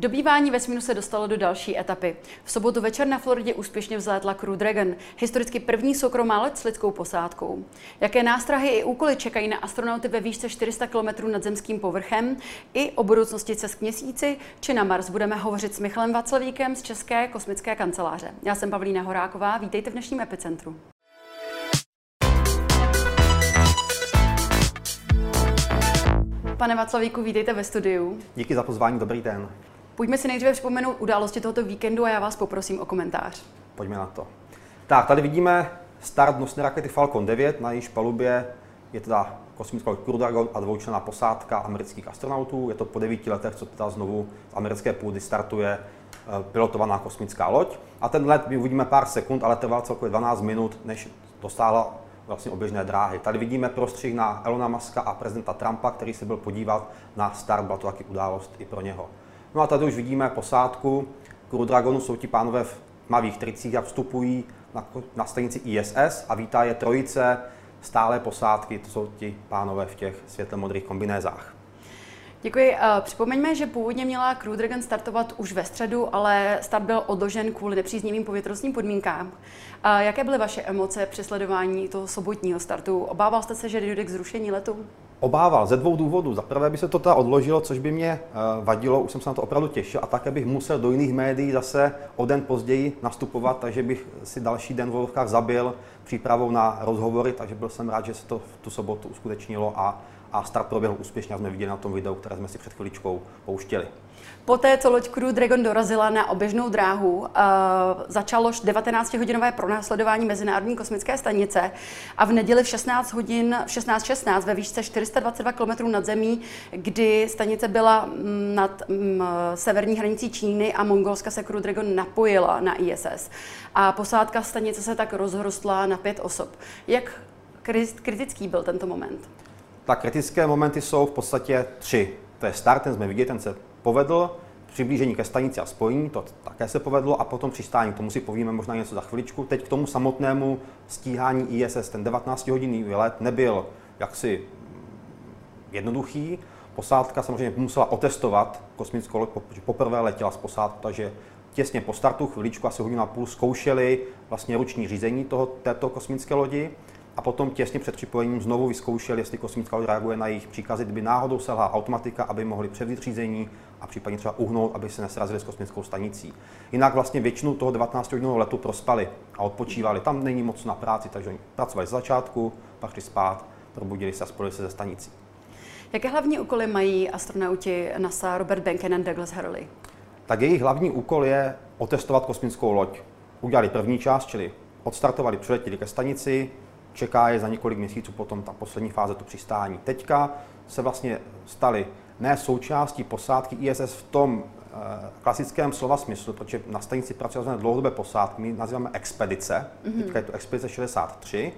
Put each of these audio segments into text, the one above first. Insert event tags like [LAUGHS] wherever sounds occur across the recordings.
Dobývání vesmíru se dostalo do další etapy. V sobotu večer na Floridě úspěšně vzlétla Crew Dragon, historicky první soukromá loď s lidskou posádkou. Jaké nástrahy i úkoly čekají na astronauty ve výšce 400 km nad zemským povrchem i o budoucnosti cest k měsíci či na Mars budeme hovořit s Michalem Vaclavíkem z České kosmické kanceláře. Já jsem Pavlína Horáková, vítejte v dnešním epicentru. Pane Vaclavíku, vítejte ve studiu. Díky za pozvání, dobrý den. Pojďme si nejdříve připomenout události tohoto víkendu a já vás poprosím o komentář. Pojďme na to. Tak, tady vidíme start nosné rakety Falcon 9, na jejíž palubě je teda kosmická Crew Dragon a dvoučlená posádka amerických astronautů. Je to po devíti letech, co teda znovu z americké půdy startuje eh, pilotovaná kosmická loď. A ten let my uvidíme pár sekund, ale trval celkově 12 minut, než dostála vlastně oběžné dráhy. Tady vidíme prostřih na Elona Muska a prezidenta Trumpa, který se byl podívat na start, byla to taky událost i pro něho. No a tady už vidíme posádku. Crew Dragonu jsou ti pánové v tmavých tricích a vstupují na, na stanici ISS a vítá je trojice stále posádky, to jsou ti pánové v těch světle modrých kombinézách. Děkuji. Eh, připomeňme, že původně měla Crew Dragon startovat už ve středu, ale start byl odložen kvůli nepříznivým povětrnostním podmínkám. A jaké byly vaše emoce při sledování toho sobotního startu? Obával jste se, že dojde k zrušení letu? Obával ze dvou důvodů. Za prvé by se to teda odložilo, což by mě eh, vadilo, už jsem se na to opravdu těšil, a také bych musel do jiných médií zase o den později nastupovat, takže bych si další den v Volovkách zabil přípravou na rozhovory, takže byl jsem rád, že se to v tu sobotu uskutečnilo a, a start proběhl úspěšně, a jsme viděli na tom videu, které jsme si před chviličkou pouštěli. Poté, co loď Crew Dragon dorazila na oběžnou dráhu, uh, začalo 19-hodinové pronásledování Mezinárodní kosmické stanice a v neděli v 16 hodin, v 16.16 16, ve výšce 422 km nad zemí, kdy stanice byla mm, nad um, severní hranicí Číny a Mongolska se Crew Dragon napojila na ISS. A posádka stanice se tak rozhrostla na pět osob. Jak kritický byl tento moment? Tak kritické momenty jsou v podstatě tři. To je start, ten jsme viděli, ten se povedl, přiblížení ke stanici a spojení, to také se povedlo, a potom přistání, tomu si povíme možná něco za chviličku. Teď k tomu samotnému stíhání ISS, ten 19-hodinový let nebyl jaksi jednoduchý. Posádka samozřejmě musela otestovat kosmickou loď, protože poprvé letěla z posádku, takže těsně po startu, chviličku, asi hodinu a půl, zkoušeli vlastně ruční řízení toho, této kosmické lodi a potom těsně před připojením znovu vyzkoušeli, jestli kosmická loď reaguje na jejich příkazy, kdyby náhodou selhala automatika, aby mohli převzít řízení a případně třeba uhnout, aby se nesrazili s kosmickou stanicí. Jinak vlastně většinu toho 19 hodinového letu prospali a odpočívali. Tam není moc na práci, takže oni pracovali z začátku, pak šli spát, probudili se a spojili se ze stanicí. Jaké hlavní úkoly mají astronauti NASA Robert Behnken a Douglas Hurley? Tak jejich hlavní úkol je otestovat kosmickou loď. Udělali první část, čili odstartovali, přiletěli ke stanici, čeká je za několik měsíců potom ta poslední fáze, to přistání. Teďka se vlastně stali ne součástí posádky ISS v tom eh, klasickém slova smyslu, protože na stanici pracují dlouhodobé posádky, my nazýváme expedice, mm-hmm. teďka je to expedice 63,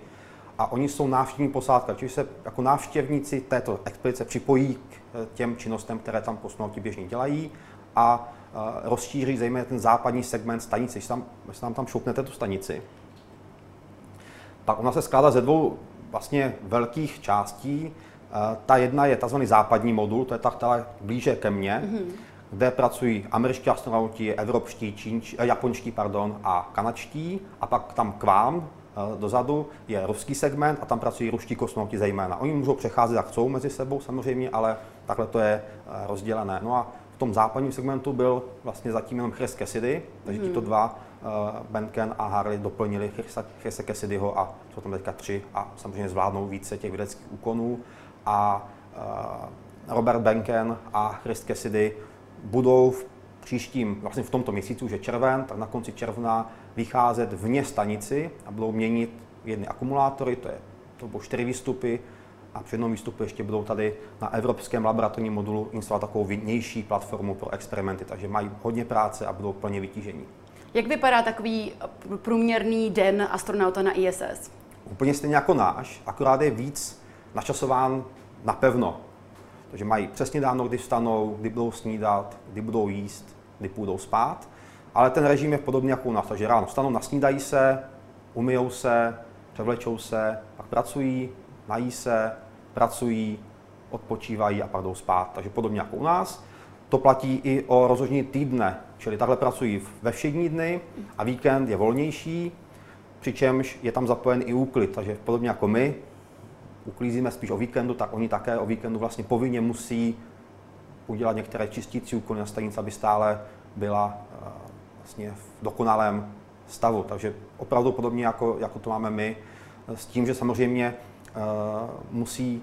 a oni jsou návštěvní posádka, čili se jako návštěvníci této expedice připojí k eh, těm činnostem, které tam kosmonauti běžně dělají a eh, rozšíří zejména ten západní segment stanice. Když tam, když tam, tam šoupnete tu stanici, tak ona se skládá ze dvou vlastně velkých částí. Eh, ta jedna je tzv. západní modul, to je ta, která blíže ke mně, mm-hmm. kde pracují američtí astronauti, evropští, čínč, eh, japonští pardon, a kanadští. A pak tam k vám eh, dozadu je ruský segment a tam pracují ruští kosmonauti zejména. Oni můžou přecházet jak chcou mezi sebou samozřejmě, ale takhle to je rozdělené. No a v tom západním segmentu byl vlastně zatím jenom Chris Cassidy, takže mm. tito dva Benken a Harley doplnili Chrise Cassidyho a jsou tam teďka tři a samozřejmě zvládnou více těch vědeckých úkonů a eh, Robert Benken a Chris Cassidy budou v příštím, vlastně v tomto měsíci už je červen, tak na konci června vycházet vně stanici a budou měnit jedny akumulátory, to, je, to budou čtyři výstupy, a při jednom výstupu ještě budou tady na evropském laboratorním modulu instalovat takovou vnější platformu pro experimenty, takže mají hodně práce a budou plně vytížení. Jak vypadá takový průměrný den astronauta na ISS? Úplně stejně jako náš, akorát je víc načasován napevno. Takže mají přesně dáno, kdy vstanou, kdy budou snídat, kdy budou jíst, kdy půjdou spát. Ale ten režim je podobný jako u nás. Takže ráno vstanou, nasnídají se, umyjou se, převlečou se, pak pracují, nají se, pracují, odpočívají a pak jdou spát. Takže podobně jako u nás. to platí i o rozložení týdne, čili takhle pracují ve všední dny a víkend je volnější, přičemž je tam zapojen i úklid, takže podobně jako my uklízíme spíš o víkendu, tak oni také o víkendu vlastně povinně musí udělat některé čistící úkony na stanici, aby stále byla eh, vlastně v dokonalém stavu. Takže opravdu podobně jako, jako to máme my, s tím, že samozřejmě uh, musí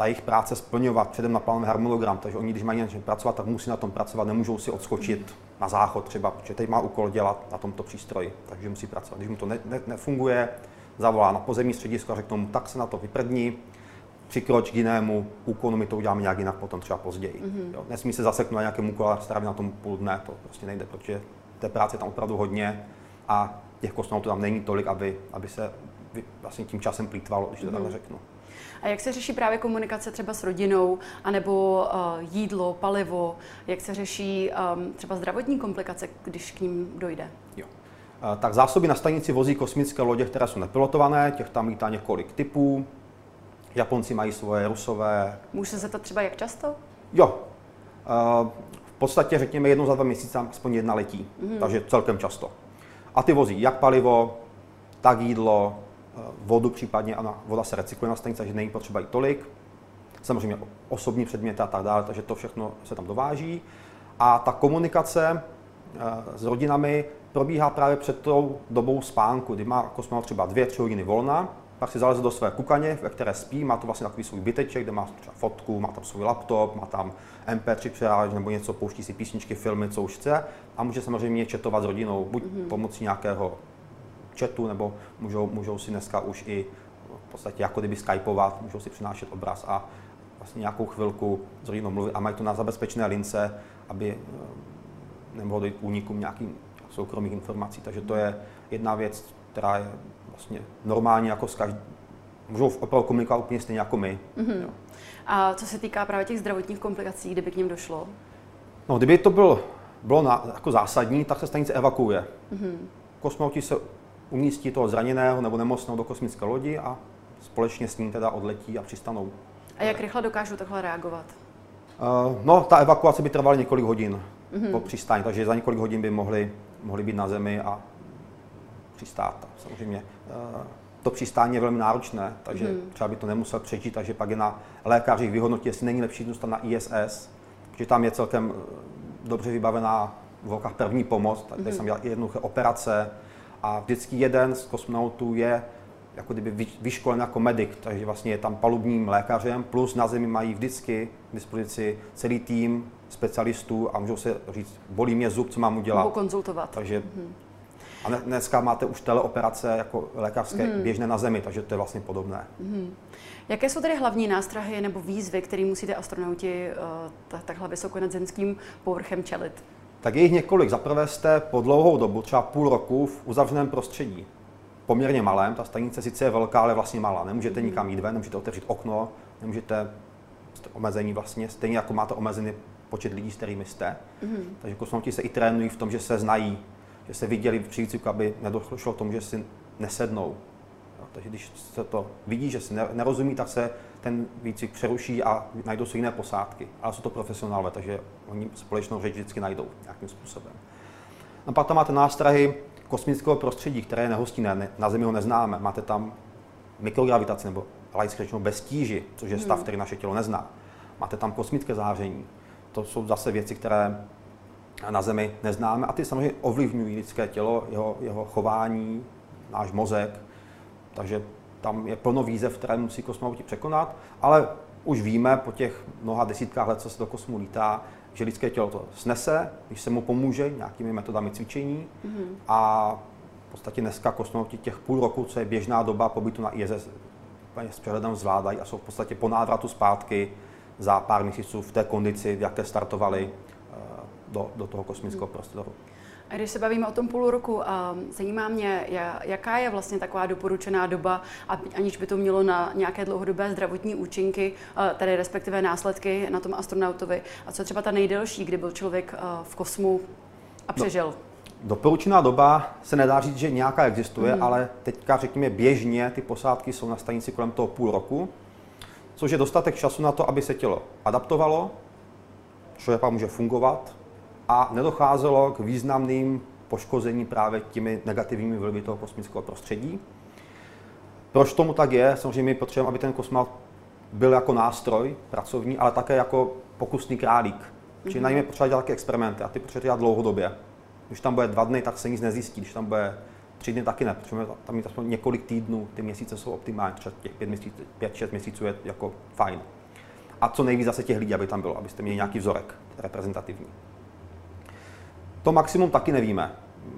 ta jejich práce splňovat předem naplánovaný harmonogram, takže oni, když mají na pracovat, tak musí na tom pracovat, nemůžou si odskočit na záchod třeba, protože teď má úkol dělat na tomto přístroji, takže musí pracovat. Když mu to ne, ne, nefunguje, zavolá na pozemní středisko a řekne mu, tak se na to vyprdní, přikroč k jinému úkonu, my to uděláme nějak jinak potom třeba později. Mm-hmm. Jo, nesmí se zaseknout na nějakém úkolu a strávit na tom půl dne, to prostě nejde, protože té práce je tam opravdu hodně a těch kosmonautů tam není tolik, aby, aby se vlastně tím časem plýtvalo, když to mm-hmm. takhle řeknu. A jak se řeší právě komunikace třeba s rodinou, anebo uh, jídlo, palivo, jak se řeší um, třeba zdravotní komplikace, když k ním dojde? Jo. Uh, tak zásoby na stanici vozí kosmické lodě, které jsou nepilotované, těch tam lítá několik typů. Japonci mají svoje, rusové. Může se to třeba jak často? Jo. Uh, v podstatě řekněme jednou za dva měsíce aspoň jedna letí, mm. takže celkem často. A ty vozí jak palivo, tak jídlo, Eh, vodu případně, a voda se recykluje na stanici, takže není potřeba i tolik. Samozřejmě osobní předměty a tak dále, takže to všechno se tam dováží. A ta komunikace eh, s rodinami probíhá právě před tou dobou spánku, kdy má kosmonaut třeba dvě, tři hodiny volna, pak si zaleze do své kukaně, ve které spí, má to vlastně takový svůj byteček, kde má třeba fotku, má tam svůj laptop, má tam MP3 přeráž nebo něco, pouští si písničky, filmy, co už chce a může samozřejmě četovat s rodinou, buď mm-hmm. pomocí nějakého chatu, nebo můžou, můžou si dneska už i v podstatě jako kdyby skypovat, můžou si přinášet obraz a vlastně nějakou chvilku s rodinou mluvit a mají to na zabezpečené lince, aby eh, nemohlo dojít k únikům nějakým soukromých informací. Takže to je jedna věc, která je vlastně normální jako s každým, můžou opravdu komunikovat úplně stejně jako my. Mm-hmm. Jo. A co se týká právě těch zdravotních komplikací, kdyby k ním došlo? No, kdyby to byl, bylo na, jako zásadní, tak se stanice evakuuje. Mm-hmm. Kosmonauti se umístí toho zraněného nebo nemocného do kosmické lodi a společně s ním teda odletí a přistanou. A jak rychle dokážou takhle reagovat? Uh, no, ta evakuace by trvala několik hodin mm-hmm. po přistání, takže za několik hodin by mohli, mohli být na zemi a přistát. Samozřejmě uh, to přistání je velmi náročné, takže mm-hmm. třeba by to nemusel přežít, takže pak je na lékařích vyhodnotit, jestli není lepší zůstat na ISS, protože tam je celkem eh, dobře vybavená v volkách první pomoc, tady mm-hmm. jsem dělal jednoduché operace, a vždycky jeden z kosmonautů je jako kdyby vyškolen jako medic, takže vlastně je tam palubním lékařem, plus na zemi mají vždycky k dispozici celý tým specialistů a můžou se říct, bolí mě zub, co mám udělat. Mohou konzultovat. Takže mm-hmm. A dneska máte už teleoperace jako lékařské mm. běžné na Zemi, takže to je vlastně podobné. Mm. Jaké jsou tedy hlavní nástrahy nebo výzvy, které musíte astronauti uh, takhle vysoko nad zemským povrchem čelit? Tak je jich několik. Zaprvé jste po dlouhou dobu, třeba půl roku, v uzavřeném prostředí. Poměrně malém, ta stanice sice je velká, ale vlastně malá. Nemůžete nikam jít ven, nemůžete otevřít okno, nemůžete, jste omezení vlastně, stejně jako máte omezený počet lidí, s kterými jste. Mm. Takže kosmonauti se i trénují v tom, že se znají, že se viděli v přícviku, aby nedošlo k tomu, že si nesednou. Jo, takže když se to vidí, že si nerozumí, tak se ten výcvik přeruší a najdou si jiné posádky. Ale jsou to profesionálové, takže oni společnou řeč vždycky najdou nějakým způsobem. A pak tam máte nástrahy kosmického prostředí, které je nehostinné, na Zemi ho neznáme. Máte tam mikrogravitaci nebo laicky řečeno bez tíži, což je stav, hmm. který naše tělo nezná. Máte tam kosmické záření. To jsou zase věci, které na Zemi neznáme a ty samozřejmě ovlivňují lidské tělo, jeho, jeho chování, náš mozek. Takže tam je plno výzev, které musí kosmonauti překonat, ale už víme po těch mnoha desítkách let, co se do kosmu lítá, že lidské tělo to snese, když se mu pomůže nějakými metodami cvičení mm-hmm. a v podstatě dneska kosmonauti těch půl roku, co je běžná doba pobytu na ISS, s přehledem zvládají a jsou v podstatě po návratu zpátky za pár měsíců v té kondici, v jaké startovali eh, do, do toho kosmického mm. prostoru. A když se bavíme o tom půl roku, zajímá mě, jaká je vlastně taková doporučená doba, aniž by to mělo na nějaké dlouhodobé zdravotní účinky, tedy respektive následky na tom astronautovi. A co třeba ta nejdelší, kdy byl člověk v kosmu a přežil? No. Doporučená doba se nedá říct, že nějaká existuje, mm. ale teďka řekněme běžně ty posádky jsou na stanici kolem toho půl roku, což je dostatek času na to, aby se tělo adaptovalo, člověk pak může fungovat a nedocházelo k významným poškození právě těmi negativními vlivy toho kosmického prostředí. Proč tomu tak je? Samozřejmě my potřebujeme, aby ten kosmonaut byl jako nástroj pracovní, ale také jako pokusný králík. Mm-hmm. Čili na něm potřeba dělat experimenty a ty potřeba dělat dlouhodobě. Když tam bude dva dny, tak se nic nezjistí. Když tam bude tři dny, taky ne. Potřebujeme tam mít aspoň několik týdnů, ty měsíce jsou optimální, třeba těch pět, měsíc, pět, šest měsíců je jako fajn. A co nejvíc zase těch lidí, aby tam bylo, abyste měli nějaký vzorek reprezentativní. To maximum taky nevíme.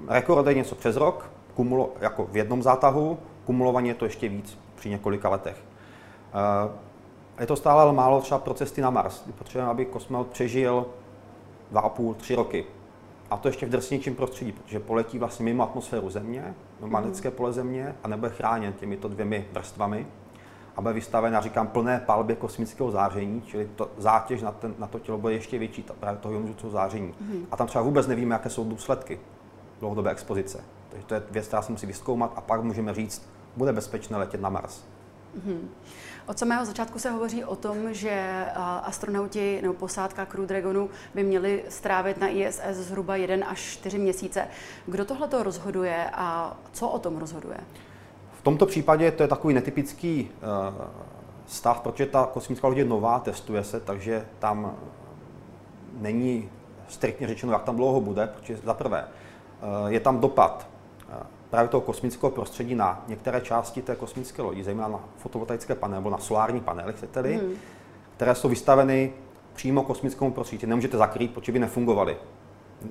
Rekord je něco přes rok, kumulo, jako v jednom zátahu, kumulovaně je to ještě víc při několika letech. Eh, je to stále ale málo třeba pro cesty na Mars. Potřebujeme, aby kosmonaut přežil 2,5-3 roky. A to ještě v drsnějším prostředí, protože poletí vlastně mimo atmosféru Země, magnetické pole Země a nebude chráněn těmito dvěmi vrstvami a bude vystaven, já říkám, plné palbě kosmického záření, čili to, zátěž na, ten, na to tělo bude ještě větší, ta, právě toho ionizujícího záření. Mm-hmm. A tam třeba vůbec nevíme, jaké jsou důsledky dlouhodobé expozice. Takže to je věc, která se musí vyzkoumat a pak můžeme říct, bude bezpečné letět na Mars. Mm-hmm. Od samého začátku se hovoří o tom, že astronauti nebo posádka Crew Dragonu by měli strávit na ISS zhruba 1 až 4 měsíce. Kdo tohle to rozhoduje a co o tom rozhoduje? V tomto případě to je takový netypický uh, stav, protože ta kosmická loď je nová, testuje se, takže tam není striktně řečeno, jak tam dlouho bude, protože za prvé uh, je tam dopad uh, právě toho kosmického prostředí na některé části té kosmické lodi, zejména na fotovoltaické panely nebo na solární panely, chcete-li, hmm. které jsou vystaveny přímo kosmickému prostředí. Nemůžete zakrýt, protože by nefungovaly.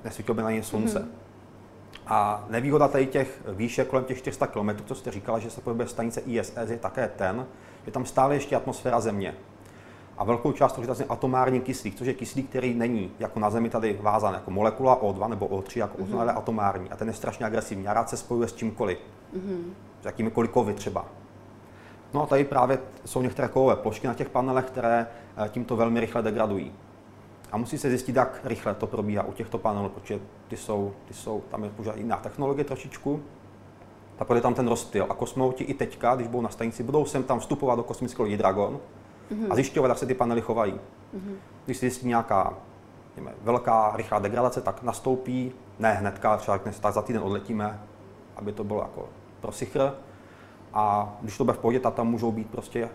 Nesvítilo by na ně slunce. Hmm. A nevýhoda tady těch výše kolem těch 400 km, co jste říkala, že se pohybuje stanice ISS, je také ten, že tam stále ještě atmosféra Země. A velkou část toho je atomární kyslík, což je kyslík, který není jako na Zemi tady vázán jako molekula O2 nebo O3 jako mm-hmm. ale atomární. A ten je strašně agresivní a rád se spojuje s čímkoliv. Mm-hmm. S jakýmikoliv kovy třeba. No a tady právě jsou některé kovové plošky na těch panelech, které eh, tímto velmi rychle degradují. A musí se zjistit, jak rychle to probíhá u těchto panelů, protože ty jsou, ty jsou tam je používá jiná technologie trošičku, tak je tam ten rozptyl. A kosmonauti i teďka, když budou na stanici, budou sem tam vstupovat do kosmického lodi Dragon mm-hmm. a zjišťovat, jak se ty panely chovají. Mm-hmm. Když se zjistí nějaká něme, velká, rychlá degradace, tak nastoupí, ne hnedka, třeba tak za týden odletíme, aby to bylo jako pro sichr. A když to bude v pohodě, tak tam můžou být prostě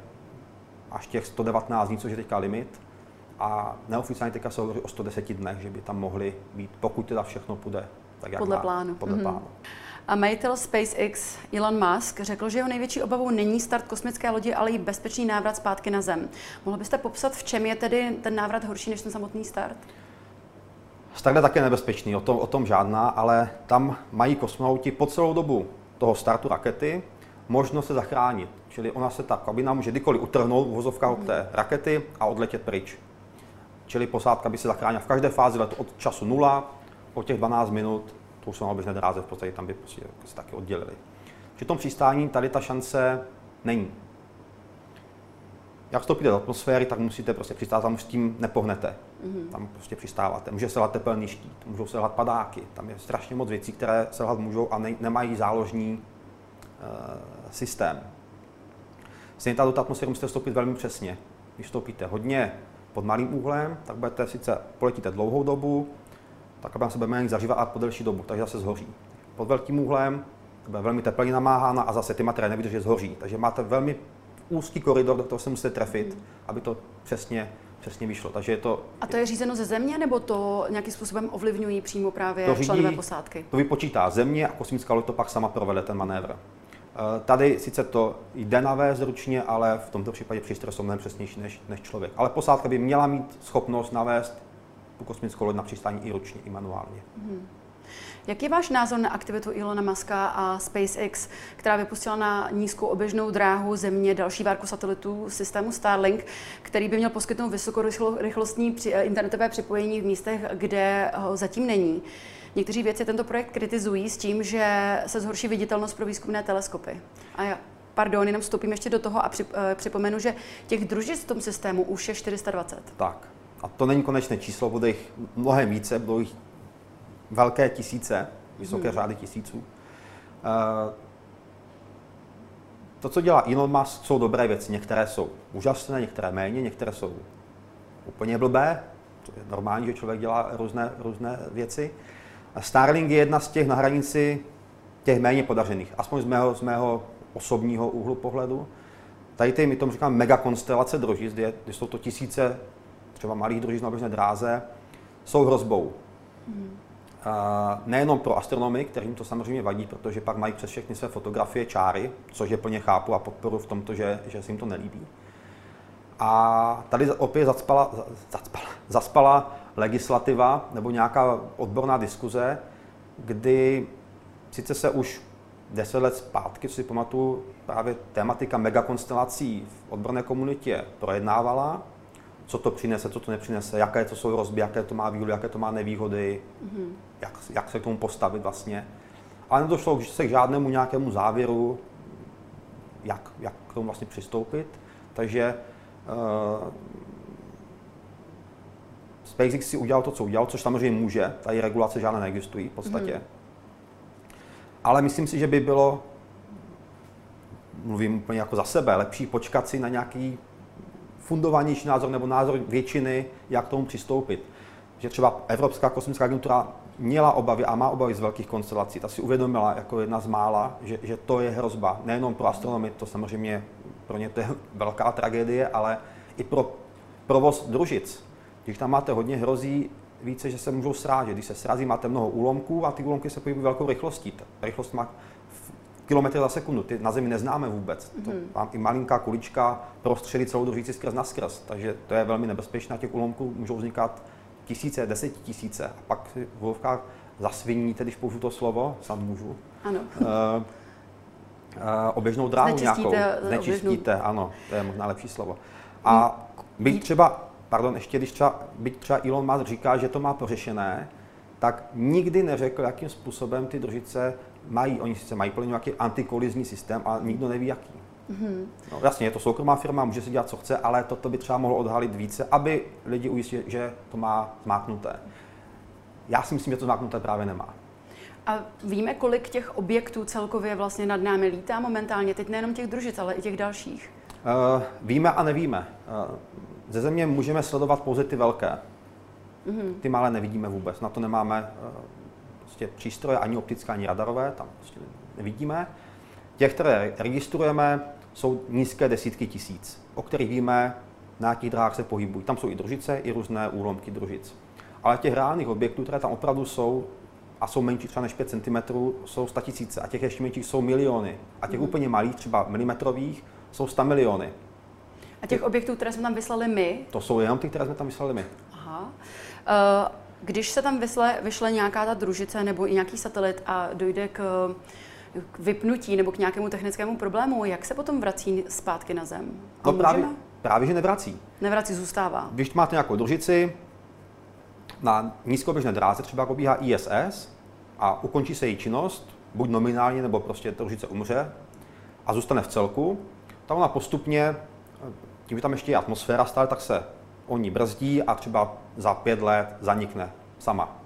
až těch 119 dní, což je teďka limit, a neoficiálně teďka se hovoří o 110 dnech, že by tam mohli být, pokud teda všechno půjde tak, jak podle má, plánu. Podle mm-hmm. plánu. A majitel SpaceX Elon Musk řekl, že jeho největší obavou není start kosmické lodi, ale i bezpečný návrat zpátky na Zem. Mohl byste popsat, v čem je tedy ten návrat horší než ten samotný start? Start je také nebezpečný, o tom, o tom žádná, ale tam mají kosmonauti po celou dobu toho startu rakety možnost se zachránit. Čili ona se ta kabina může kdykoliv utrhnout v vozovkách od té rakety a odletět pryč. Čili posádka by se zachránila v každé fázi letu od času nula, po těch 12 minut, to už jsou na běžné dráze, v podstatě tam by prostě se taky oddělili. Při tom přistání tady ta šance není. Jak vstoupíte do atmosféry, tak musíte prostě přistát, tam už s tím nepohnete. Mm-hmm. Tam prostě přistáváte. Může selhat tepelný štít, můžou selhat padáky, tam je strašně moc věcí, které selhat můžou a ne, nemají záložní uh, systém. Stejně do té atmosféry musíte vstoupit velmi přesně. Když vstoupíte hodně pod malým úhlem, tak budete sice poletíte dlouhou dobu, tak aby se bude zažívat a po delší dobu, takže zase zhoří. Pod velkým úhlem bude velmi teplně namáhána a zase ty materiály nevydrží, zhoří. Takže máte velmi úzký koridor, do kterého se musíte trefit, hmm. aby to přesně přesně vyšlo. Takže je to, a to je řízeno ze země, nebo to nějakým způsobem ovlivňují přímo právě to řídí, členové posádky? To vypočítá země a kosmická loď to pak sama provede ten manévr. Eh, tady sice to jde navést ručně, ale v tomto případě přístroje jsou mnohem přesnější než, než člověk. Ale posádka by měla mít schopnost navést tu kosmickou loď na přistání i ručně, i manuálně. Hmm. Jaký je váš názor na aktivitu Ilona Muska a SpaceX, která vypustila na nízkou oběžnou dráhu Země další várku satelitů systému Starlink, který by měl poskytnout vysokorychlostní eh, internetové připojení v místech, kde ho zatím není? Někteří věci tento projekt kritizují s tím, že se zhorší viditelnost pro výzkumné teleskopy. A já, pardon, jenom vstoupím ještě do toho a eh, připomenu, že těch družic v tom systému už je 420. Tak. A to není konečné číslo, bude jich mnohem více, budou jich velké tisíce, vysoké hmm. řády tisíců. Eh, to, co dělá Elon Musk, jsou dobré věci. Některé jsou úžasné, některé méně, některé jsou úplně blbé, to je normální, že člověk dělá různé, různé věci. Starlink je jedna z těch na hranici těch méně podařených, aspoň z mého, z mého osobního úhlu pohledu. Tady ty, my tomu říkáme megakonstelace družic, kde, kde jsou to tisíce třeba malých družic na běžné dráze, jsou hrozbou. Hmm. Uh, nejenom pro astronomy, kterým to samozřejmě vadí, protože pak mají přes všechny své fotografie čáry, což je plně chápu a podporu v tomto, že, že se jim to nelíbí. A tady opět zaspala, zaspala, zaspala legislativa nebo nějaká odborná diskuze, kdy sice se už deset let zpátky, co si pamatuju, právě tématika megakonstelací v odborné komunitě projednávala, co to přinese, co to nepřinese, jaké to jsou hrozby, jaké to má výhody, jaké to má nevýhody, mm-hmm. jak, jak se k tomu postavit vlastně. Ale nedošlo se k žádnému nějakému závěru, jak, jak k tomu vlastně přistoupit. Takže uh, SpaceX si udělal to, co udělal, což samozřejmě může, tady regulace žádné neexistují v podstatě. Mm-hmm ale myslím si, že by bylo, mluvím úplně jako za sebe, lepší počkat si na nějaký fundovanější názor nebo názor většiny, jak k tomu přistoupit. Že třeba Evropská kosmická agentura měla obavy a má obavy z velkých konstelací. Ta si uvědomila jako jedna z mála, že, že to je hrozba. Nejenom pro astronomy, to samozřejmě pro ně to je [LAUGHS] velká tragédie, ale i pro provoz družic. Když tam máte hodně hrozí více, že se můžou srážet. Když se srazí, máte mnoho úlomků a ty úlomky se pohybují velkou rychlostí. Ta rychlost má kilometry za sekundu. Ty na Zemi neznáme vůbec. Mm-hmm. To mám i malinká kulička prostřelí celou družici skrz na skrz. Takže to je velmi nebezpečné. Těch úlomků můžou vznikat tisíce, desetitisíce. A pak v volovkách zasviníte, když použiju to slovo, sám můžu. Ano. Uh, uh, oběžnou dráhu nějakou. Znečistíte, ano, to je možná lepší slovo. A byť třeba pardon, ještě když třeba, byť třeba Elon Musk říká, že to má pořešené, tak nikdy neřekl, jakým způsobem ty družice mají. Oni sice mají plně nějaký antikolizní systém, ale nikdo neví, jaký. Mm-hmm. No, jasně, je to soukromá firma, může si dělat, co chce, ale toto by třeba mohlo odhalit více, aby lidi ujistili, že to má zmáknuté. Já si myslím, že to zmáknuté právě nemá. A víme, kolik těch objektů celkově vlastně nad námi lítá momentálně, teď nejenom těch družic, ale i těch dalších? Uh, víme a nevíme. Uh, ze země můžeme sledovat pouze ty velké. Mm-hmm. Ty malé nevidíme vůbec. Na to nemáme uh, prostě přístroje ani optické, ani radarové, tam prostě nevidíme. Těch, které registrujeme, jsou nízké desítky tisíc, o kterých víme, na jakých dráhách se pohybují. Tam jsou i družice, i různé úlomky družic. Ale těch reálných objektů, které tam opravdu jsou, a jsou menší třeba než 5 cm, jsou 100 tisíce a těch ještě menších jsou miliony. A těch mm. úplně malých, třeba milimetrových, jsou 100 miliony. A těch objektů, které jsme tam vyslali my? To jsou jenom ty, které jsme tam vyslali my. Aha. Uh, když se tam vysle, vyšle nějaká ta družice nebo i nějaký satelit a dojde k, k vypnutí nebo k nějakému technickému problému, jak se potom vrací zpátky na Zem? A no právě, právě, že nevrací. Nevrací, zůstává. Když máte nějakou družici, na nízkoběžné dráze třeba probíhá ISS a ukončí se její činnost, buď nominálně, nebo prostě družice umře a zůstane v celku, tak ona postupně tím, že tam ještě je atmosféra stále, tak se oni brzdí a třeba za pět let zanikne sama.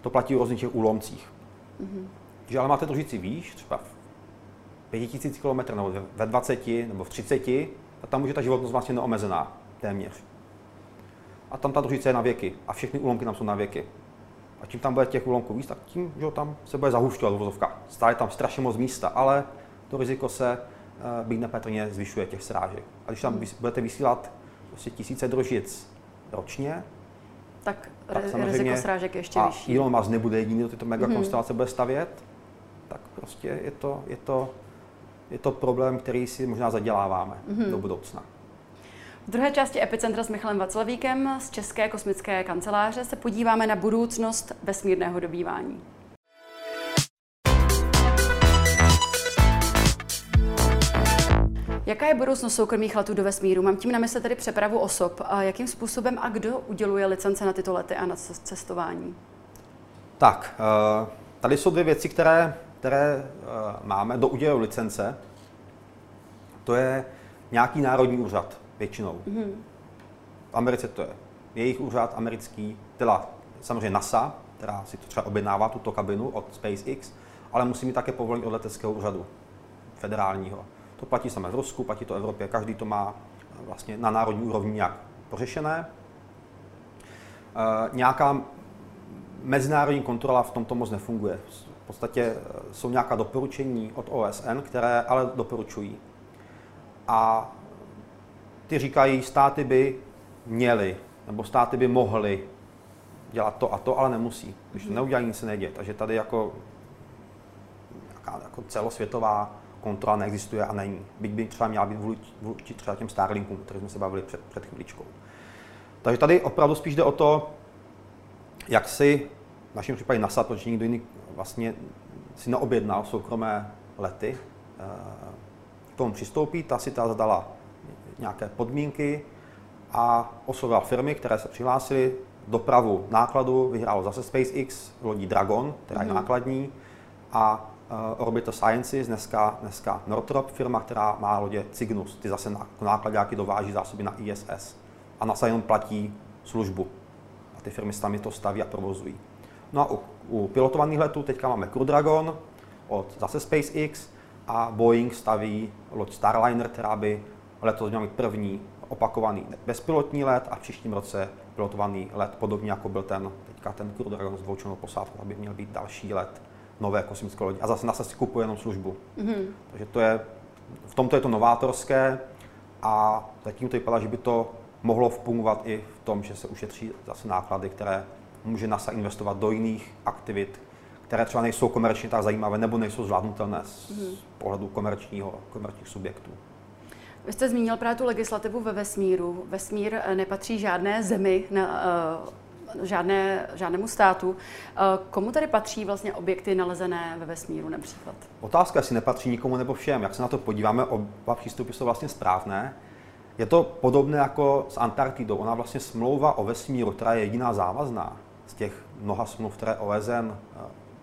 To platí o různých těch úlomcích. Mm-hmm. Když ale máte družici výš, třeba v 5000 km nebo ve 20 nebo v 30, tak tam může ta životnost vlastně neomezená téměř. A tam ta družice je na věky a všechny úlomky tam jsou na věky. A čím tam bude těch úlomků víc, tak tím, že tam se bude zahušťovat vozovka. Stále tam strašně moc místa, ale to riziko se Eh, být nepatrně zvyšuje těch srážek. A když tam hmm. budete vysílat prostě tisíce družic ročně, tak, tak riziko srážek je ještě a vyšší. Elon Musk nebude jediný, kdo tyto mega konstelace hmm. bude stavět, tak prostě je to, je to, je to problém, který si možná zaděláváme hmm. do budoucna. V druhé části Epicentra s Michalem Vaclavíkem z České kosmické kanceláře se podíváme na budoucnost vesmírného dobývání. Jaká je budoucnost soukromých letů do vesmíru? Mám tím na mysli tedy přepravu osob. A jakým způsobem a kdo uděluje licence na tyto lety a na cestování? Tak, eh, tady jsou dvě věci, které, které eh, máme do udělu licence. To je nějaký národní úřad většinou. Mm-hmm. V Americe to je jejich úřad americký, teda samozřejmě NASA, která si to třeba objednává, tuto kabinu od SpaceX, ale musí mít také povolení od leteckého úřadu federálního. To platí samé v Rusku, platí to v Evropě, každý to má vlastně na národní úrovni nějak pořešené. nějaká mezinárodní kontrola v tomto moc nefunguje. V podstatě eh, jsou nějaká doporučení od OSN, které ale doporučují. A ty říkají, státy by měly, nebo státy by mohly dělat to a to, ale nemusí. Když to mhm. neudělají, nic se neděje. Takže tady jako, nějaká, jako celosvětová kontrola neexistuje a není. Byť by třeba měla být vůči třeba těm Starlinkům, které jsme se bavili před, před chvíličkou. Takže tady opravdu spíš jde o to, jak si v našem případě NASA, protože nikdo jiný vlastně si neobjednal soukromé lety, eh, k tomu přistoupí, ta si ta zadala nějaké podmínky a oslovila firmy, které se přihlásily, dopravu nákladu vyhrálo zase SpaceX, lodí Dragon, která je mm. nákladní, a uh, Orbital Sciences, dneska, dneska Northrop, firma, která má lodě Cygnus, ty zase nákladňáky dováží zásoby na ISS. A NASA jenom platí službu. A ty firmy sami to staví a provozují. No a u, u pilotovaných letů teďka máme Crew Dragon od zase SpaceX a Boeing staví loď Starliner, která by letos měla mít první opakovaný bezpilotní let a v příštím roce pilotovaný let, podobně jako byl ten teďka ten Crew Dragon s dvoučlenou posádkou, aby měl být další let nové kosmické lodi. A zase NASA si kupuje jenom službu. Mm-hmm. Takže to je, v tomto je to novátorské a zatím to vypadá, že by to mohlo fungovat i v tom, že se ušetří zase náklady, které může NASA investovat do jiných aktivit, které třeba nejsou komerčně tak zajímavé nebo nejsou zvládnutelné z mm-hmm. pohledu komerčního, komerčních subjektů. Vy jste zmínil právě tu legislativu ve vesmíru. Vesmír eh, nepatří žádné zemi, na, uh, žádné, žádnému státu. Uh, komu tady patří vlastně objekty nalezené ve vesmíru například? Otázka, jestli nepatří nikomu nebo všem. Jak se na to podíváme, oba přístupy jsou vlastně správné. Je to podobné jako s Antarktidou. Ona vlastně smlouva o vesmíru, která je jediná závazná z těch mnoha smluv, které OSN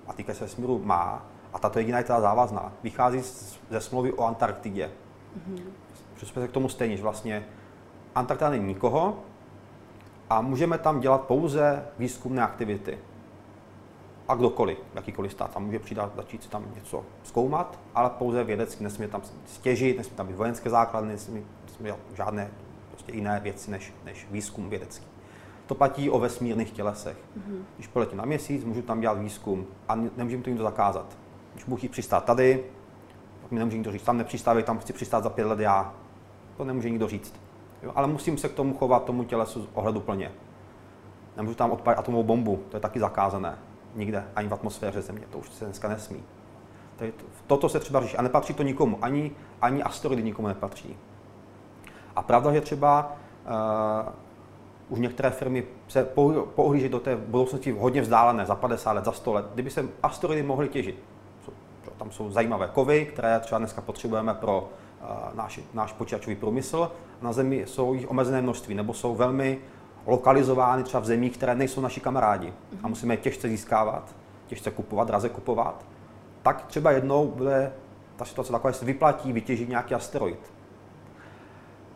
a týkají se vesmíru má, a tato jediná je teda závazná, vychází ze smlouvy o Antarktidě. Mm-hmm přistupujete k tomu stejně, že vlastně Antarktida není nikoho a můžeme tam dělat pouze výzkumné aktivity. A kdokoliv, jakýkoliv stát tam může přidat, začít si tam něco zkoumat, ale pouze vědecky, nesmí tam stěžit, nesmí tam být vojenské základny, nesmí, nesmí žádné prostě jiné věci než, než výzkum vědecký. To platí o vesmírných tělesech. Mm-hmm. Když poletím na měsíc, můžu tam dělat výzkum a nemůžu to nikdo zakázat. Když budu chtít přistát tady, tak mi nemůže nikdo říct, tam nepřistávej, tam chci přistát za pět let já to nemůže nikdo říct. Jo? Ale musím se k tomu chovat, tomu tělesu ohleduplně. Nemůžu tam odpálit atomovou bombu, to je taky zakázané. Nikde, ani v atmosféře Země, to už se dneska nesmí. Tady toto se třeba řeší a nepatří to nikomu, ani, ani asteroidy nikomu nepatří. A pravda, že třeba uh, už některé firmy se poohlíží do té budoucnosti hodně vzdálené, za 50 let, za 100 let, kdyby se asteroidy mohly těžit. Tam jsou zajímavé kovy, které třeba dneska potřebujeme pro náš, náš počítačový průmysl. Na Zemi jsou jich omezené množství, nebo jsou velmi lokalizovány třeba v zemích, které nejsou naši kamarádi a musíme je těžce získávat, těžce kupovat, draze kupovat, tak třeba jednou bude ta situace taková, že se vyplatí vytěžit nějaký asteroid.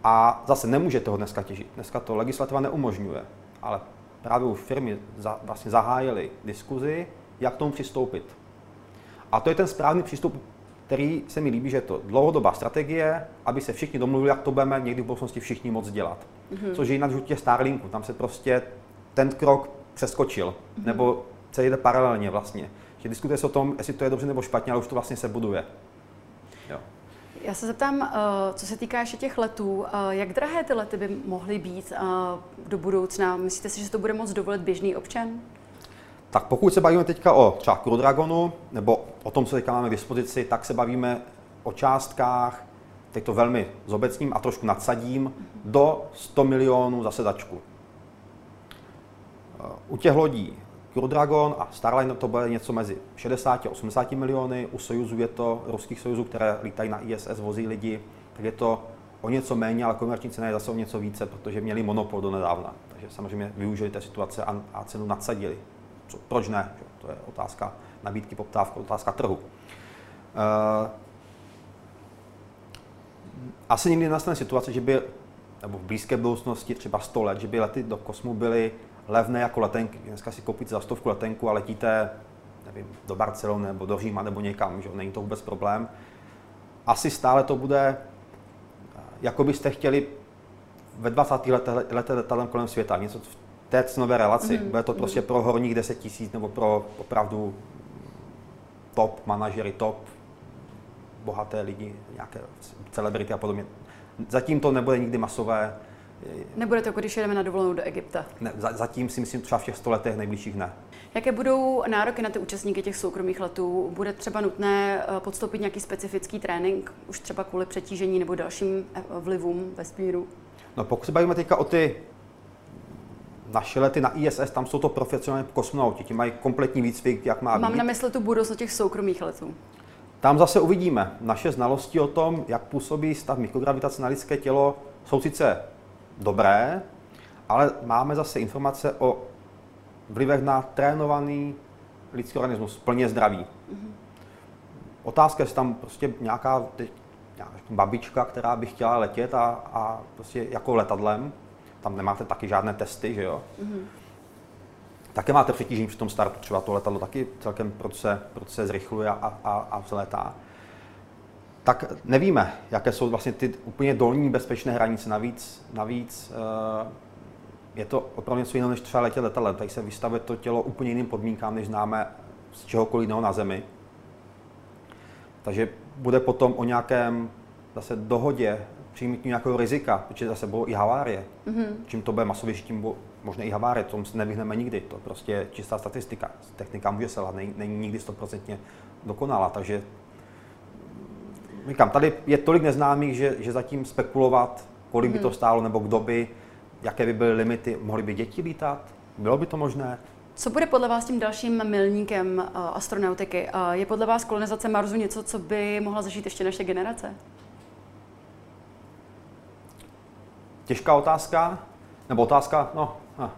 A zase nemůžete ho dneska těžit. Dneska to legislativa neumožňuje, ale právě už firmy za, vlastně zahájily diskuzi, jak k tomu přistoupit. A to je ten správný přístup který se mi líbí, že je to dlouhodobá strategie, aby se všichni domluvili, jak to budeme někdy v budoucnosti všichni moc dělat. Mm-hmm. Což je jinak těch Starlinku, tam se prostě ten krok přeskočil, mm-hmm. nebo se jde paralelně vlastně. Že diskutuje se o tom, jestli to je dobře nebo špatně, ale už to vlastně se buduje. Jo. Já se zeptám, eh, co se týká ještě těch letů, eh, jak drahé ty lety by mohly být eh, do budoucna? Myslíte si, že to bude moct dovolit běžný občan? Tak pokud se bavíme teďka o třeba Crew Dragonu, nebo o tom, co teďka máme k dispozici, tak se bavíme o částkách, teď to velmi zobecním a trošku nadsadím, do 100 milionů za sedačku. U těch lodí Crew Dragon a Starliner to bude něco mezi 60 a 80 miliony, u Sojuzu je to, ruských Sojuzů, které lítají na ISS, vozí lidi, tak je to o něco méně, ale komerční cena je zase o něco více, protože měli monopol do nedávna. Takže samozřejmě využili té situace a, a cenu nadsadili co, proč ne? Že? To je otázka nabídky, poptávky, otázka trhu. Uh, asi nikdy nastane situace, že by, nebo v blízké budoucnosti, třeba 100 let, že by lety do kosmu byly levné jako letenky. Dneska si koupíte za stovku letenku a letíte nevím, do Barcelony nebo do Říma nebo někam, že není to vůbec problém. Asi stále to bude, jako byste chtěli ve 20. letech letě letadlem kolem světa, něco v té cenové relaci. Mm. Bude to prostě mm. pro horních 10 tisíc nebo pro opravdu top manažery, top bohaté lidi, nějaké celebrity a podobně. Zatím to nebude nikdy masové. Nebude to, jako když jedeme na dovolenou do Egypta? Ne, zatím si myslím třeba v těch 100 letech nejbližších ne. Jaké budou nároky na ty účastníky těch soukromých letů? Bude třeba nutné eh, podstoupit nějaký specifický trénink, už třeba kvůli přetížení nebo dalším eh, vlivům vesmíru? No pokud se bavíme teďka o ty naše lety na ISS, tam jsou to profesionální kosmonauti, ti mají kompletní výcvik, jak má Mám být. na mysli tu budoucnost těch soukromých letů. Tam zase uvidíme. Naše znalosti o tom, jak působí stav mikrogravitace na lidské tělo, jsou sice dobré, ale máme zase informace o vlivech na trénovaný lidský organismus, plně zdravý. Mm-hmm. Otázka je, tam prostě nějaká, nějaká babička, která by chtěla letět a, a prostě jako letadlem, tam nemáte taky žádné testy, že jo? Mm-hmm. Také máte přetížení při tom startu, třeba to letadlo taky celkem proce, proce zrychluje a, a, a vzletá. Tak nevíme, jaké jsou vlastně ty úplně dolní bezpečné hranice. Navíc, navíc uh, je to opravdu něco jiného, než třeba letět letadlem. Tady se vystavuje to tělo úplně jiným podmínkám, než známe z čehokoliv jiného na Zemi. Takže bude potom o nějakém zase dohodě přijmutí nějakého rizika, protože zase bylo i havárie. Mm-hmm. Čím to bude masovější, tím bylo možná i havárie, tomu se nevyhneme nikdy. To prostě je čistá statistika. Technika může selhat, není, není nikdy stoprocentně dokonalá, takže říkám, tady je tolik neznámých, že, že zatím spekulovat, kolik by to mhm. stálo, nebo kdo by, jaké by byly limity, mohly by děti lítat, bylo by to možné? Co bude podle vás tím dalším milníkem uh, astronautiky? Uh, je podle vás kolonizace Marsu něco, co by mohla zažít ještě naše generace? Těžká otázka, nebo otázka, no. Ah.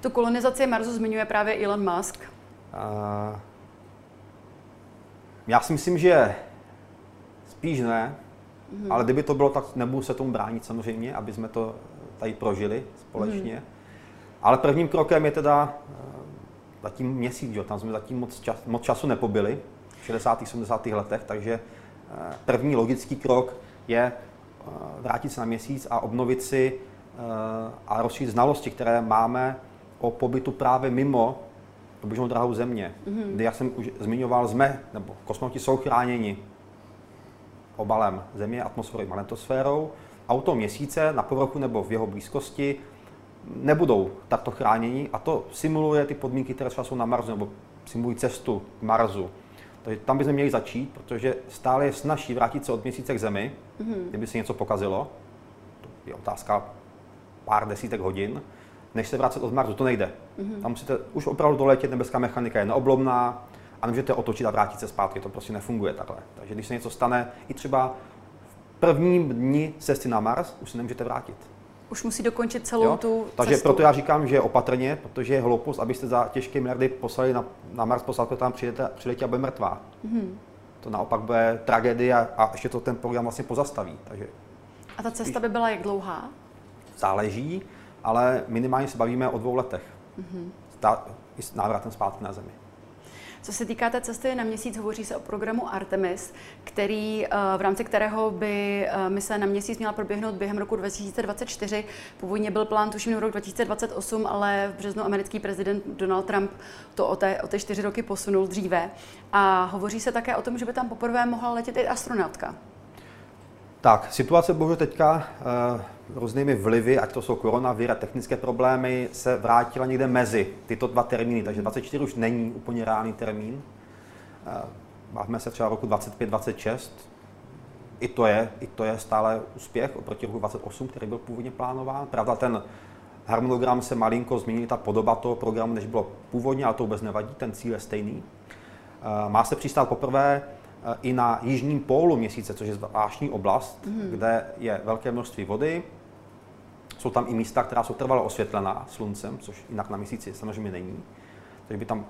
Tu kolonizaci Marsu zmiňuje právě Elon Musk. Uh, já si myslím, že spíš ne, mm-hmm. ale kdyby to bylo, tak nebudu se tomu bránit samozřejmě, aby jsme to tady prožili společně. Mm-hmm. Ale prvním krokem je teda uh, zatím měsíc, že? tam jsme zatím moc, čas, moc času nepobili, v 60. 70. letech, takže uh, první logický krok je Eh, vrátit se na měsíc a obnovit si eh, a rozšířit znalosti, které máme o pobytu právě mimo oběžnou drahou země, mm-hmm. kdy, jak jsem už zmiňoval, jsme, nebo kosmonauti jsou chráněni obalem Země, atmosférou magnetosférou, a u toho měsíce na povrchu nebo v jeho blízkosti nebudou takto chráněni a to simuluje ty podmínky, které třeba jsou na Marsu, nebo simulují cestu k Marsu. Takže tam bychom měli začít, protože stále je snažší vrátit se od měsíce k Zemi, mm-hmm. kdyby se něco pokazilo. To je otázka pár desítek hodin, než se vracet od Marsu. To nejde. Mm-hmm. Tam musíte už opravdu doletět, nebeská mechanika je neoblomná a nemůžete otočit a vrátit se zpátky. To prostě nefunguje takhle. Takže když se něco stane, i třeba v prvním dni cesty na Mars, už se nemůžete vrátit už musí dokončit celou jo? tu Takže cestu. proto já říkám, že opatrně, protože je hloupost, abyste za těžké miliardy poslali na, na Mars posádku, tam přijete, přiletí a bude mrtvá. Mm-hmm. To naopak bude tragédie a, a ještě to ten program vlastně pozastaví. Takže a ta cesta by byla jak dlouhá? Záleží, ale minimálně se bavíme o dvou letech. Mm-hmm. s návratem zpátky na Zemi. Co se týká té cesty na měsíc, hovoří se o programu Artemis, který, eh, v rámci kterého by eh, mise na měsíc měla proběhnout během roku 2024. Původně byl plán tuším rok 2028, ale v březnu americký prezident Donald Trump to o té, o té čtyři roky posunul dříve. A hovoří se také o tom, že by tam poprvé mohla letět i astronautka. Tak, situace bohužel teďka uh, různými vlivy, ať to jsou koronaviry a technické problémy, se vrátila někde mezi tyto dva termíny, takže 24 už není úplně reálný termín. Uh, bavíme se třeba roku 25-26, i to, je, I to je stále úspěch oproti roku 28, který byl původně plánován. Pravda, ten harmonogram se malinko změnil, ta podoba toho programu, než bylo původně, ale to vůbec nevadí, ten cíl je stejný. Uh, má se přistát poprvé Eh, i na jižním pólu měsíce, což je zvláštní oblast, mm. kde je velké množství vody. Jsou tam i místa, která jsou trvale osvětlená sluncem, což jinak na měsíci samozřejmě není. Takže by tam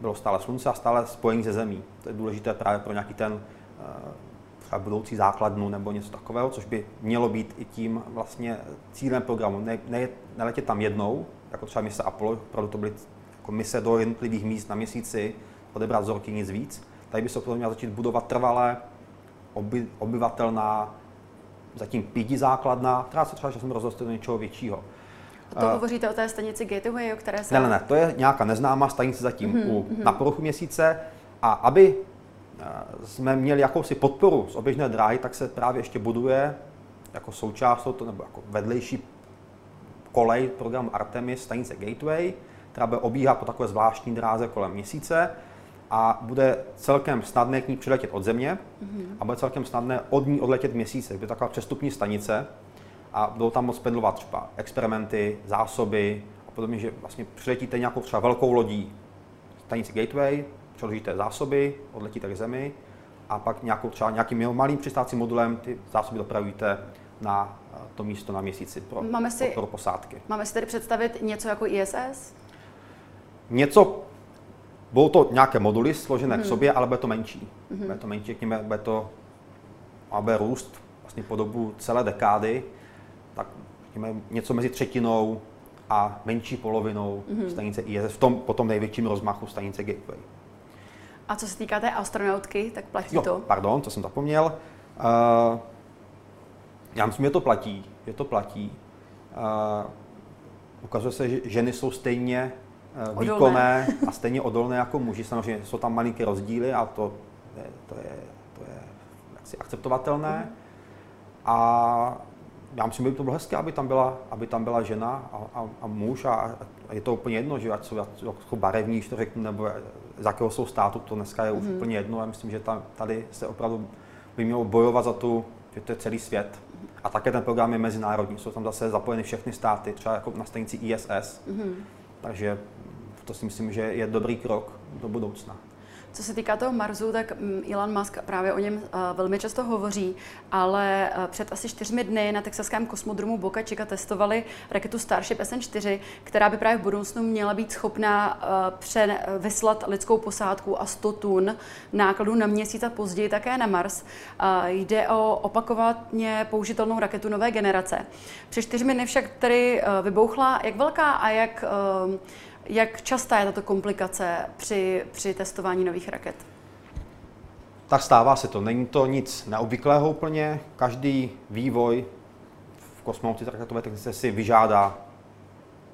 bylo stále slunce a stále spojení se zemí. To je důležité právě pro nějaký ten eh, třeba budoucí základnu nebo něco takového, což by mělo být i tím vlastně cílem programu. Ne, ne, neletět tam jednou, jako třeba mise Apollo, opravdu to byly jako mise do jednotlivých míst na měsíci, odebrat vzorky, nic víc, Tady by se opravdu měla začít budovat trvalé, oby, obyvatelná, zatím pídi základna, která se třeba časem rozroste do něčeho většího. A to uh, hovoříte o té stanici Gateway, o které se... Ne, ne, ne, to je nějaká neznámá stanice zatím mm-hmm, u, mm-hmm. na povrchu měsíce. A aby jsme měli jakousi podporu z oběžné dráhy, tak se právě ještě buduje jako součást to, nebo jako vedlejší kolej programu Artemis stanice Gateway, která bude obíhat po takové zvláštní dráze kolem měsíce a bude celkem snadné k ní přiletět od Země mm-hmm. a bude celkem snadné od ní odletět měsíce. Bude taková přestupní stanice a budou tam moc pendlovat třeba experimenty, zásoby a podobně, že vlastně přiletíte nějakou třeba velkou lodí stanici Gateway, přeložíte zásoby, odletíte k Zemi a pak nějakou, třeba nějakým malým přistávacím modulem ty zásoby dopravíte na eh, to místo na měsíci pro máme si, podporu posádky. Máme si tedy představit něco jako ISS? Něco, budou to nějaké moduly složené hmm. k sobě, ale bude to menší. Hmm. Bude to menší, řekněme, bude to, a bude růst vlastně po dobu celé dekády, tak řekněme, něco mezi třetinou a menší polovinou hmm. stanice ISS, v tom potom největším rozmachu stanice Gateway. A co se týká té astronautky, tak platí jo, to? pardon, to jsem zapomněl. Uh, já myslím, že to platí. Že to platí. Uh, ukazuje se, že ženy jsou stejně výkonné a stejně odolné jako muži. Samozřejmě jsou tam malinké rozdíly a to, je, to je, to je jaksi akceptovatelné. Mm. A já myslím, že by to bylo hezké, aby tam byla, aby tam byla žena a, a, a muž a, a je to úplně jedno, že ať jsou jako barevní, to řeknu, nebo z jakého jsou státu, to dneska je už mm. úplně jedno. Já myslím, že tam, tady se opravdu by mělo bojovat za tu, že to je celý svět. A také ten program je mezinárodní, jsou tam zase zapojeny všechny státy, třeba jako na stanici ISS. Mm. Takže to si myslím, že je dobrý krok do budoucna. Co se týká toho Marsu, tak mm, Elon Musk právě o něm eh, velmi často hovoří, ale eh, před asi čtyřmi dny na texaském kosmodromu Boca Chica testovali raketu Starship SN4, která by právě v budoucnu měla být schopná eh, vyslat lidskou posádku a 100 tun nákladů na měsíc a později také na Mars. Jde o opakovaně použitelnou raketu nové generace. Před čtyřmi dny však tedy vybouchla. Jak velká a jak jak častá je tato komplikace při, při testování nových raket? Tak stává se to. Není to nic neobvyklého úplně. Každý vývoj v kosmonautice raketové technice si vyžádá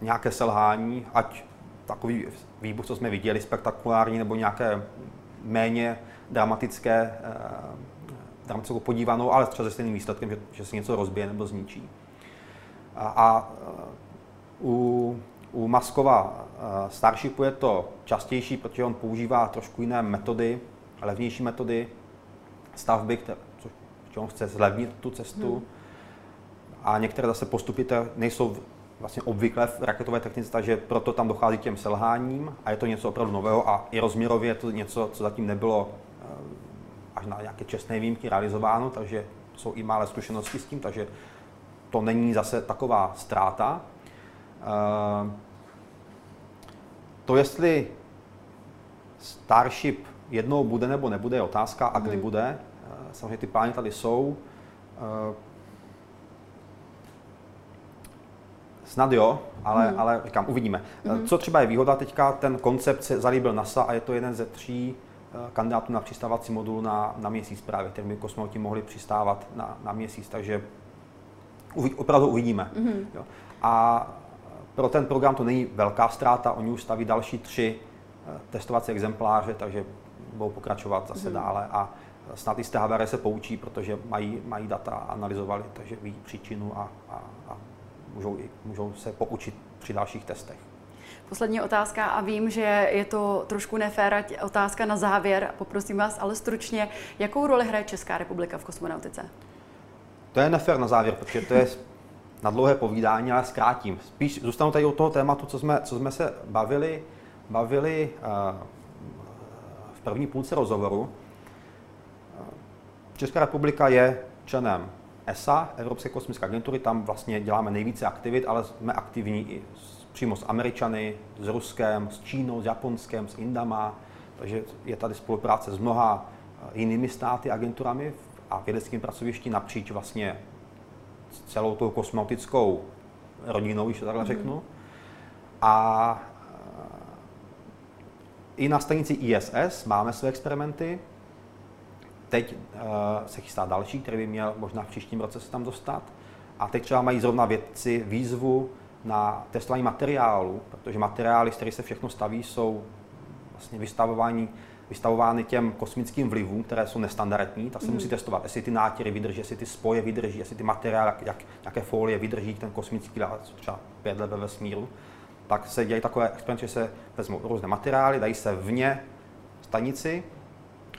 nějaké selhání, ať takový výbuch, co jsme viděli, spektakulární, nebo nějaké méně dramatické, eh, dramatickou podívanou, ale třeba se stejným výsledkem, že, že se něco rozbije nebo zničí. A, a eh, u u Maskova eh, Starshipu je to častější, protože on používá trošku jiné metody, levnější metody stavby, které, což on chce zlevnit tu cestu. Hmm. A některé zase postupy nejsou vlastně obvyklé v raketové technice, takže proto tam dochází k těm selháním a je to něco opravdu nového a i rozměrově je to něco, co zatím nebylo eh, až na nějaké čestné výjimky realizováno, takže jsou i malé zkušenosti s tím, takže to není zase taková ztráta. Eh, to, jestli Starship jednou bude nebo nebude, je otázka, a kdy hmm. bude. Eh, samozřejmě ty plány tady jsou. Eh, snad jo, ale, hmm. ale říkám, uvidíme. Hmm. Co třeba je výhoda teďka, ten koncept se zalíbil NASA a je to jeden ze tří kandidátů na přistávací modul na, na měsíc právě, který by kosmonauti mohli přistávat na, na měsíc, takže uvi, opravdu uvidíme. Hmm. Jo. A pro ten program to není velká ztráta, oni už staví další tři eh, testovací exempláře, takže budou pokračovat zase mm. dále a snad i z té havárie se poučí, protože mají, mají data, analyzovali, takže ví příčinu a, a, a můžou, můžou se poučit při dalších testech. Poslední otázka a vím, že je to trošku nefér otázka na závěr. Poprosím vás ale stručně, jakou roli hraje Česká republika v kosmonautice? To je nefér na závěr, protože to je na dlouhé povídání, ale zkrátím. Spíš zůstanu tady od toho tématu, co jsme, co jsme se bavili, bavili uh, v první půlce rozhovoru. Česká republika je členem ESA, Evropské kosmické agentury, tam vlastně děláme nejvíce aktivit, ale jsme aktivní i přímo s Američany, s Ruskem, s Čínou, s Japonskem, s Indama, takže je tady spolupráce s mnoha jinými státy, agenturami a vědeckým pracovišti napříč vlastně celou tou kosmautickou rodinou, když to takhle mm-hmm. řeknu. A eh, i na stanici ISS máme své experimenty. Teď uh, se chystá další, který by měl možná v příštím roce se tam dostat. A teď třeba mají zrovna vědci výzvu na testování materiálu, protože materiály, z kterých se všechno staví, jsou vlastně vystavování vystavovány těm kosmickým vlivům, které jsou nestandardní, tak se mm. musí testovat, jestli ty nátěry vydrží, jestli ty spoje vydrží, jestli ty materiály, jak, jaké folie vydrží ten kosmický let, třeba pět let ve vesmíru. Tak se dělají takové experimenty, že se vezmou různé materiály, dají se vně stanici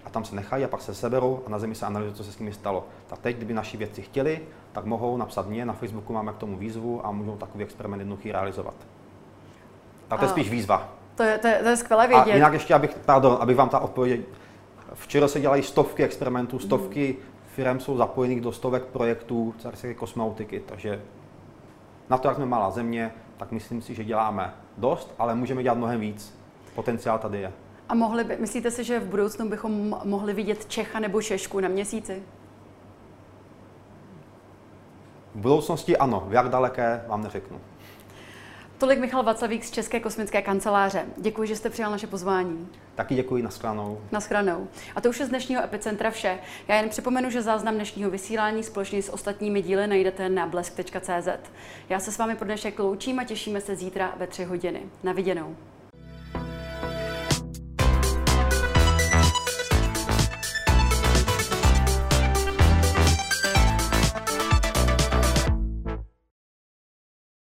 a tam se nechají a pak se seberou a na Zemi se analyzuje, co se s nimi stalo. Tak teď, kdyby naši vědci chtěli, tak mohou napsat mě, na Facebooku máme k tomu výzvu a můžou takový experiment jednoduchý realizovat. Tak to je spíš výzva. To je, to je, to je skvělé vědět. A jinak ještě, abych, pardon, abych vám ta odpověď... Včera se dělají stovky experimentů, stovky mm. firm jsou zapojených do stovek projektů celé kosmonautiky, takže na to, jak jsme malá země, tak myslím si, že děláme dost, ale můžeme dělat mnohem víc. Potenciál tady je. A mohli by, myslíte si, že v budoucnu bychom mohli vidět Čecha nebo Češku na měsíci? V budoucnosti ano, v jak daleké vám neřeknu. Tolik Michal Vaclavík z České kosmické kanceláře. Děkuji, že jste přijal naše pozvání. Taky děkuji, nashledanou. Nashledanou. A to už je z dnešního Epicentra vše. Já jen připomenu, že záznam dnešního vysílání společně s ostatními díly najdete na blesk.cz. Já se s vámi pro dnešek loučím a těšíme se zítra ve tři hodiny. Na viděnou.